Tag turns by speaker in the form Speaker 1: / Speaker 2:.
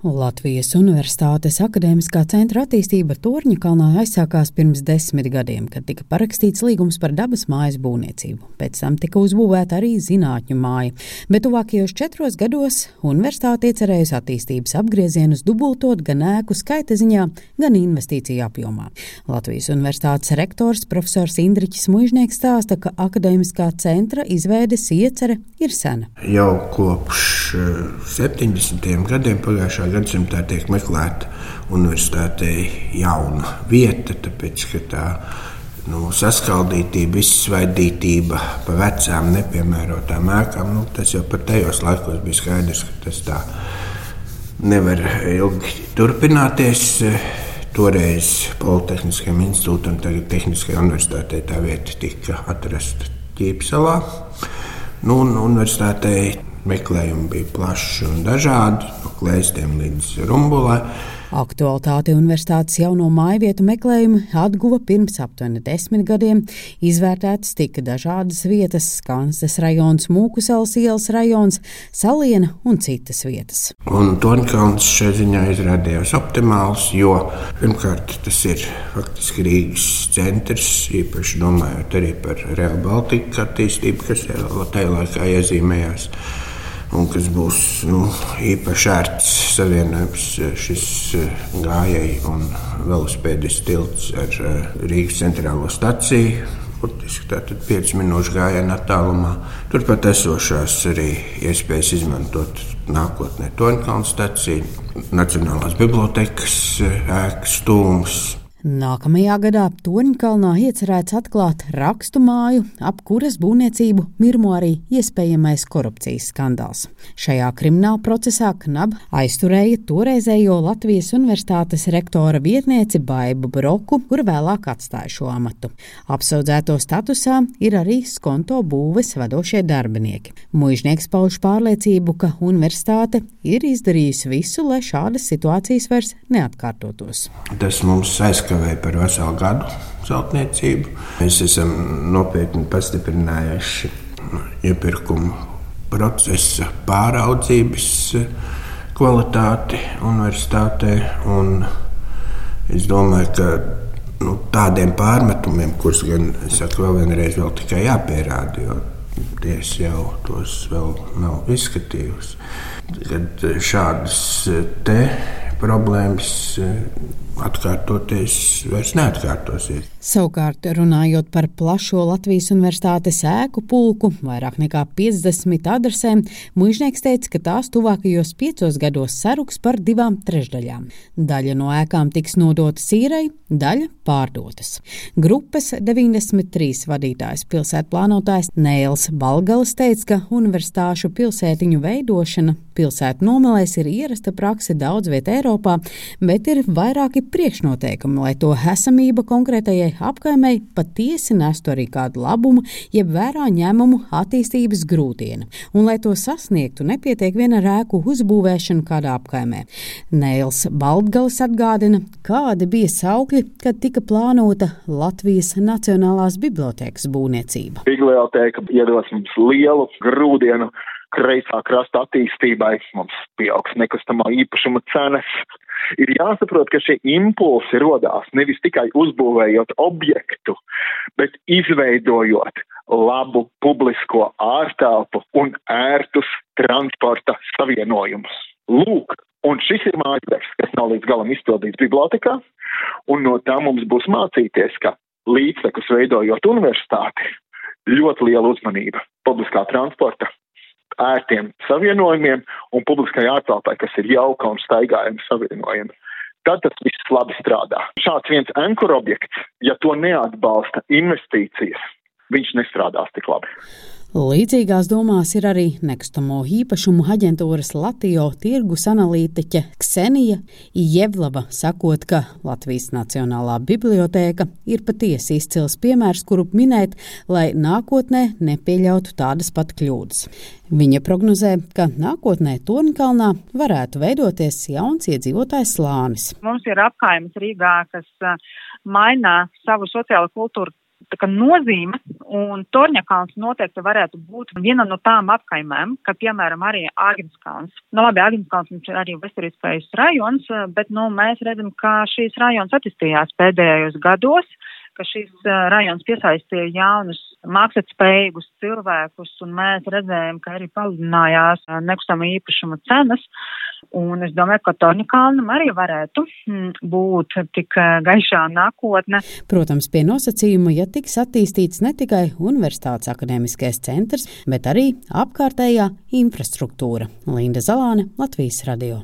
Speaker 1: Latvijas Universitātes akadēmiskā centra attīstība Torņakalnā aizsākās pirms desmit gadiem, kad tika parakstīts līgums par dabas mājas būvniecību. Pēc tam tika uzbūvēta arī zinātņu māja, bet tuvākajos četros gados universitāte iecerējusi attīstības apgriezienus dubultot gan ēku skaita ziņā, gan investīciju apjomā. Latvijas Universitātes rektors profesors Indriķis Mužnieks stāsta, ka akadēmiskā centra izveides iecere ir sena.
Speaker 2: Jau kopš 70. Eh, gadiem pagājušā gadsimtā tiek meklēta universitātei jauna vieta, tāpēc ka tā nu, saskaldītība, izsvaidītība pa vecām, nepiemērotām ēkām, nu, tas jau pat tajos laikos bija skaidrs, ka tas tā nevar ilgi turpināties. Toreiz Politehniskajam institūtam, tagad Tehniskajai universitātei tā vieta tika atrasta Ķīpselā. Nu, un universitātei Meklējumi bija plaši un dažādi, no klēstiem līdz rumbulai.
Speaker 1: Aktualitāti universitātes jauno māju vietu meklējumi atguva pirms aptuveni desmit gadiem. Izvērtētas tika dažādas vietas - Skanstes rajons, Mūkusels ielas rajons, Saliena un citas vietas.
Speaker 2: Un Tonkalns šai ziņā izrādījās optimāls, jo pirmkārt tas ir faktiski Rīgas centrs, īpaši domājot arī par Real Baltica attīstību, kas tajā laikā iezīmējās un kas būs nu, īpaši ērts savienojums šis eh, gājēji un velospēdas tilts ar eh, Rīgas centrālo staciju. Burtiski tātad 5 minūšu gājienā attālumā. Turpat esošās arī iespējas izmantot nākotnē Toņkalnu staciju, Nacionālās bibliotekas eh, ēkas stūmus,
Speaker 1: Nākamajā gadā Torņkalnā iecerēts atklāt rakstu māju, ap kuras būvniecību mirmo arī iespējamais korupcijas skandāls. Šajā krimināla procesā KNAB aizturēja toreizējo Latvijas Universitātes rektora vietnieci Baibu Broku, kur vēlāk atstāja šo amatu. Apsaudzēto statusā ir arī skonto būves vadošie darbinieki. Mūžnieks pauž pārliecību, ka universitāte ir izdarījusi visu, lai šādas situācijas vairs neatkārtotos.
Speaker 2: Tas mums aizskatās aizkavēja par veselu gadu celtniecību. Mēs esam nopietni pastiprinājuši iepirkumu procesa pāraudzības kvalitāti universitātē. Es domāju, ka nu, tādiem pārmetumiem, kurus gan es saku, vēl vienreiz vēl tikai jāpierāda, jo tiesa jau tos vēl nav izskatījusi. Kad šādas te problēmas atkārtoties, vairs neatkārtosies.
Speaker 1: Savukārt, runājot par plašo Latvijas universitātes ēku pulku, vairāk nekā 50 adresēm, Mūžnieks teica, ka tās tuvākajos piecos gados saruks par divām trešdaļām. Daļa no ēkām tiks nodota sīrai, daļa pārdotas. Grupas 93 vadītājs pilsētplānotājs Nēls Balgalis teica, ka universitāšu pilsētiņu veidošana pilsētu nomalēs ir ierasta prakse daudz vietā Eiropā, bet ir vairāki priekšnoteikumi, lai to esamība konkrētajai apkaimei patiesi nestu arī kādu labumu, jeb vērā ņēmumu attīstības grūdienu, un lai to sasniegtu, nepietiek viena rēku uzbūvēšana kādā apkaimē. Nēls Baltgalis atgādina, kādi bija saukļi, kad tika plānota Latvijas Nacionālās bibliotēkas būvniecība.
Speaker 3: Bibliotēka iedos mums lielu grūdienu kreisā krasta attīstībai, mums pieaugs nekustamā īpašuma cenas, ir jāsaprot, ka šie impulsi rodās nevis tikai uzbūvējot objektu, bet izveidojot labu publisko ārtelpu un ērtus transporta savienojumus. Lūk, un šis ir mājasdarbs, kas nav līdz galam izpildīts bibliotekā, un no tā mums būs mācīties, ka līdztekus veidojot universitāti, ļoti liela uzmanība publiskā transporta ērtiem savienojumiem un publiskai ārtelpai, kas ir jauka un staigājama savienojuma. Tad tas viss labi strādā. Šāds viens ankor objekts, ja to neatbalsta investīcijas, viņš nestrādās tik labi.
Speaker 1: Līdzīgās domās ir arī nekustamo īpašumu aģentūras Latvijas tirgus analītiķe Ksenija Jevlava, sakot, ka Latvijas Nacionālā bibliotēka ir patiesi izcils piemērs, kuru minēt, lai nākotnē nepieļautu tādas pat kļūdas. Viņa prognozē, ka nākotnē Tornkalnā varētu veidoties jauns iedzīvotājs slānis.
Speaker 4: Mums ir apkaimes Rīgā, kas maina savu sociālo kultūru nozīme, un Torņakalns noteikti varētu būt viena no tām apkaimēm, kā piemēram arī Āgenskalns. Nu, labi, Āgenskalns ir arī vesturīskais rajons, bet, nu, mēs redzam, ka šīs rajons attīstījās pēdējos gados ka šis rajons piesaistīja jaunus māksliniecības cilvēkus, un mēs redzējām, ka arī palielinājās nekustamā īpašuma cenas. Un es domāju, ka Torņakalnam arī varētu mm, būt tik gaišā nākotne.
Speaker 1: Protams, pie nosacījuma, ja tiks attīstīts ne tikai universitātes akadēmiskais centrs, bet arī apkārtējā infrastruktūra. Linda Zalāne, Latvijas radio.